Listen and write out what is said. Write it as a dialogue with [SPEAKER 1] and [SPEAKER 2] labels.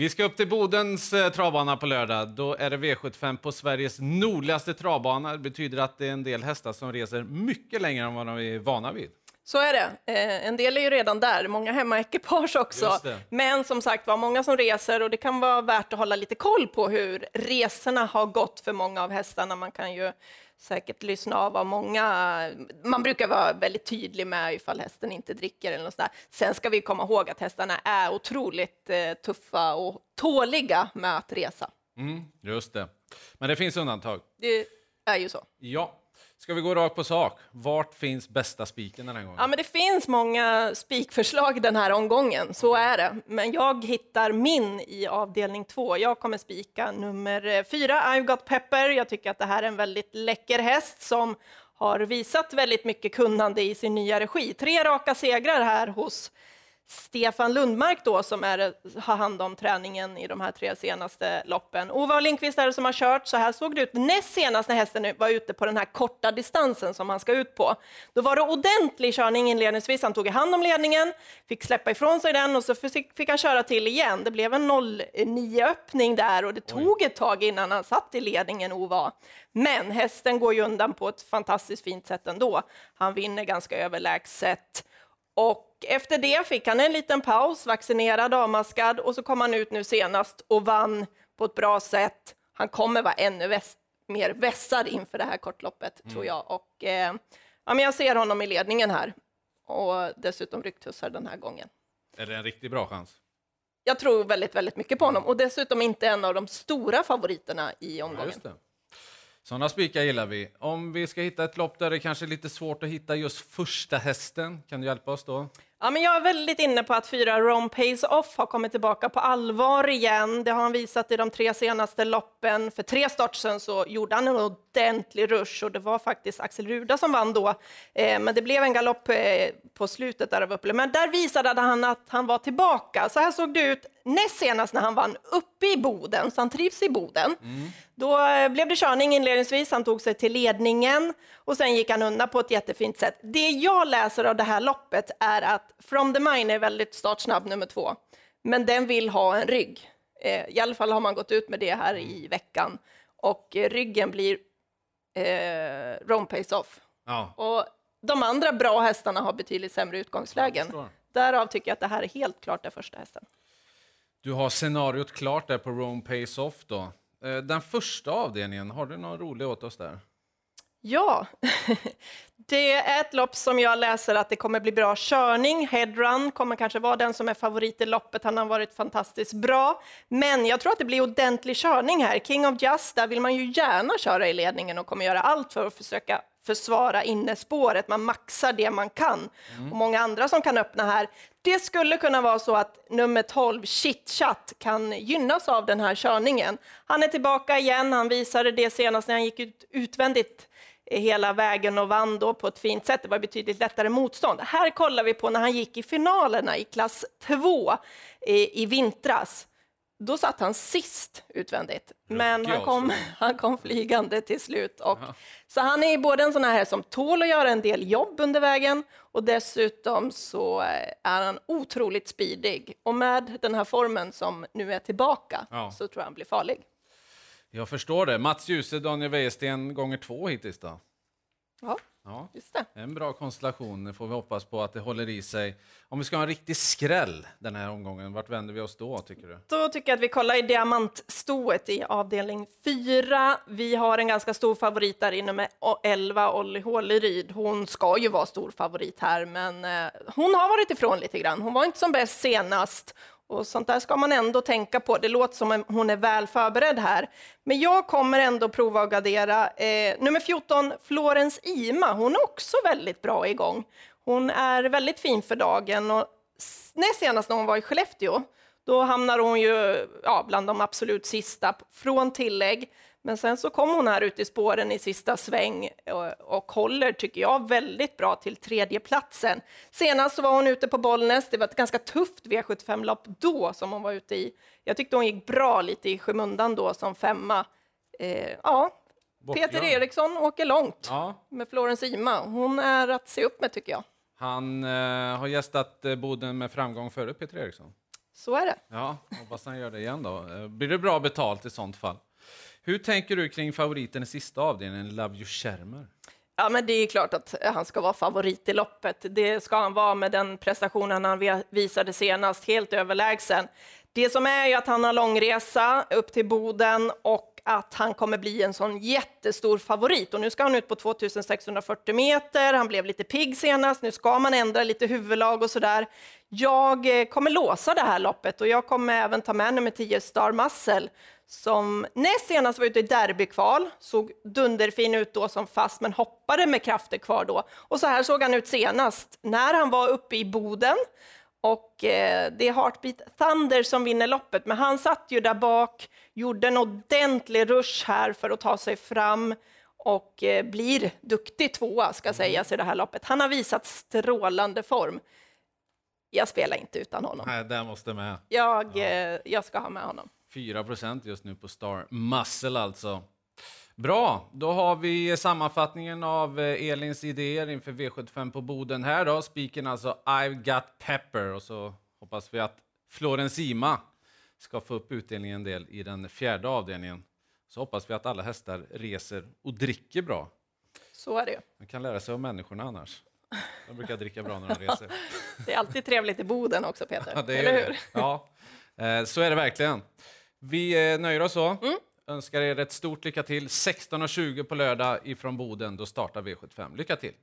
[SPEAKER 1] Vi ska upp till Bodens eh, travbana på lördag. Då är det V75 på Sveriges nordligaste travbana. Det betyder att det är en del hästar som reser mycket längre än vad de är vana vid.
[SPEAKER 2] Så är det. Eh, en del är ju redan där, många hemmaekipage också. Men som sagt var, många som reser och det kan vara värt att hålla lite koll på hur resorna har gått för många av hästarna. Man kan ju säkert lyssna av vad många... Man brukar vara väldigt tydlig med ifall hästen inte dricker eller något. Sen ska vi komma ihåg att hästarna är otroligt eh, tuffa och tåliga med att resa.
[SPEAKER 1] Mm, just det. Men det finns undantag.
[SPEAKER 2] Det är ju så.
[SPEAKER 1] Ja. Ska vi gå rakt på sak? Vart finns bästa spiken den här gången?
[SPEAKER 2] Ja, men det finns många spikförslag den här omgången, så är det. Men jag hittar min i avdelning två. Jag kommer spika nummer eh, fyra, I've got pepper. Jag tycker att det här är en väldigt läcker häst som har visat väldigt mycket kunnande i sin nya regi. Tre raka segrar här hos Stefan Lundmark då, som är, har hand om träningen i de här tre senaste loppen. Ova Lindqvist är det som har kört. Så här såg det ut näst senast när hästen var ute på den här korta distansen som han ska ut på. Då var det ordentlig körning inledningsvis. Han tog i hand om ledningen, fick släppa ifrån sig den och så fick, han köra till igen. Det blev en 0-9-öppning där och det tog ett tag innan han satt i ledningen, Ova. Men hästen går ju undan på ett fantastiskt fint sätt ändå. Han vinner ganska överlägset. Och efter det fick han en liten paus, vaccinerad, avmaskad och så kom han ut nu senast och vann på ett bra sätt. Han kommer vara ännu väs mer vässad inför det här kortloppet, tror jag. Och, eh, ja, men jag ser honom i ledningen här och dessutom rycktussar den här gången.
[SPEAKER 1] Är det en riktigt bra chans?
[SPEAKER 2] Jag tror väldigt, väldigt mycket på honom och dessutom inte en av de stora favoriterna i
[SPEAKER 1] Ja,
[SPEAKER 2] omgången.
[SPEAKER 1] det. Sådana spikar gillar vi. Om vi ska hitta ett lopp där det kanske är lite svårt att hitta just första hästen, kan du hjälpa oss då?
[SPEAKER 2] Ja, men jag är väldigt inne på att fyra Rome Pays Off har kommit tillbaka på allvar igen. Det har han visat i de tre senaste loppen. För tre start sen så gjorde han en ordentlig rush och det var faktiskt Axel Ruda som vann då. Eh, men det blev en galopp eh, på slutet där av Uppele. Men där visade han att han var tillbaka. Så här såg det ut näst senast när han vann uppe i Boden, så han trivs i Boden. Då eh, blev det körning inledningsvis, han tog sig till ledningen och sen gick han undan på ett jättefint sätt. Det jag läser av det här loppet är att From the Mine är väldigt startsnabb, nummer två, men den vill ha en rygg. Eh, I alla fall har man gått ut med det här i veckan och eh, ryggen blir eh, Rome Pace Off.
[SPEAKER 1] Ja,
[SPEAKER 2] Och de andra bra hästarna har betydligt sämre utgångslägen. Därav tycker jag att det här är helt klart den första hästen
[SPEAKER 1] du har scenariot klart där på Rome Pays Off då. Eh, den första avdelningen, har du någon rolig åt oss där?
[SPEAKER 2] Ja, det är ett lopp som jag läser att det kommer bli bra körning. Headrun kommer kanske vara den som är favorit i loppet. Han har varit fantastiskt bra. Men jag tror att det blir ordentlig körning här. King of Just, där vill man ju gärna köra i ledningen och kommer göra allt för att försöka försvara innespåret. Man maxar det man kan. Och många andra som kan öppna här. Det skulle kunna vara så att nummer 12, Chit Chat, kan gynnas av den här körningen. Han är tillbaka igen. Han visade det senast när han gick ut utvändigt hela vägen och vann då på ett fint sätt. Det var betydligt lättare motstånd. Här kollar vi på när han gick i finalerna i klass 2 i, i vintras. Då satt han sist utvändigt, men han kom, han kom flygande till slut. Och, så han är både en sån här som tål att göra en del jobb under vägen och dessutom så eh, är han otroligt speedig. Och med den här formen som nu är tillbaka
[SPEAKER 1] Ja.
[SPEAKER 2] så tror jag han blir farlig.
[SPEAKER 1] Jag förstår det. Mats Djuse, Daniel Wäjersten gånger två hittills då.
[SPEAKER 2] Ja,
[SPEAKER 1] Ja,
[SPEAKER 2] just det.
[SPEAKER 1] en bra konstellation. Får vi hoppas på att det håller i sig. Om vi ska ha en riktig skräll den här omgången, vart vänder vi oss då tycker du?
[SPEAKER 2] Då tycker jag att vi kollar i diamantstoet i avdelning 4. Vi har en ganska stor favorit där i nummer 11, Olli Håleryd. Hon ska ju vara stor favorit här, men eh, hon har varit ifrån lite grann. Hon var inte som bäst senast. Och sånt där ska man ändå tänka på. Det låter som att hon är väl förberedd här. Men jag kommer ändå prova att gardera. Eh, nummer 14, Florens Ima. Hon är också väldigt bra igång. Hon är väldigt fin för dagen. Och näst senast när hon var i Skellefteå, då hamnar hon ju ja, bland de absolut sista från tillägg. Men sen så kom hon här ut i spåren i sista sväng och, och håller, tycker jag, väldigt bra till tredjeplatsen. Senast så var hon ute på Bollnäs. Det var ett ganska tufft V75-lopp då som hon var ute i. Jag tyckte hon gick bra lite i skymundan då som femma. Eh, ja, Peter
[SPEAKER 1] Bortglömd.
[SPEAKER 2] Eriksson åker långt
[SPEAKER 1] Ja,
[SPEAKER 2] med Florence Ima. Hon är att se upp med tycker jag.
[SPEAKER 1] han eh, har gästat eh, Boden med framgång före Peter Eriksson.
[SPEAKER 2] Så är det.
[SPEAKER 1] Ja, hoppas han gör det igen då. Eh, Blir det bra betalt i sånt fall? Hur tänker du kring favoriten i sista avdelningen, Love You Schermer?
[SPEAKER 2] Ja, men det är klart att han ska vara favorit i loppet. Det ska han vara med den prestationen han visade senast, helt överlägsen. Det som är ju att han har långresa upp till Boden och att han kommer bli en sån jättestor favorit. Och nu ska han ut på 2640 meter, han blev lite pigg senast, nu ska man ändra lite huvudlag och sådär. Jag eh, kommer låsa det här loppet och jag kommer även ta med nummer 10 Star Muscle som näst senast var ute i derbykval, såg dunderfin ut då som fast men hoppade med krafter kvar då. Och så här såg han ut senast när han var uppe i Boden. Och eh, det är Heartbeat Thunder som vinner loppet, men han satt ju där bak, gjorde en ordentlig rush här för att ta sig fram och eh, blir duktig tvåa ska sägas i det här loppet. Han har visat strålande form. Jag spelar inte utan honom.
[SPEAKER 1] Nej, det måste med.
[SPEAKER 2] Jag, eh, jag ska ha med honom.
[SPEAKER 1] 4% just nu på Star Muscle alltså. Bra, då har vi sammanfattningen av eh, Elins idéer inför V75 på Boden här då. Spiken alltså I've got pepper och så hoppas vi att Florensima ska få upp utdelningen en del i den fjärde avdelningen. Så hoppas vi att alla hästar reser och dricker bra.
[SPEAKER 2] Så är det.
[SPEAKER 1] Man kan lära sig av människorna annars. De brukar dricka bra när de reser.
[SPEAKER 2] Det är alltid trevligt i Boden också, Peter.
[SPEAKER 1] Ja, det är
[SPEAKER 2] Eller
[SPEAKER 1] det.
[SPEAKER 2] hur?
[SPEAKER 1] Ja, eh, så är det verkligen. Vi eh, nöjer oss så.
[SPEAKER 2] Mm.
[SPEAKER 1] Önskar er ett stort lycka till. 16.20 på lördag ifrån Boden. Då startar V75. Lycka till!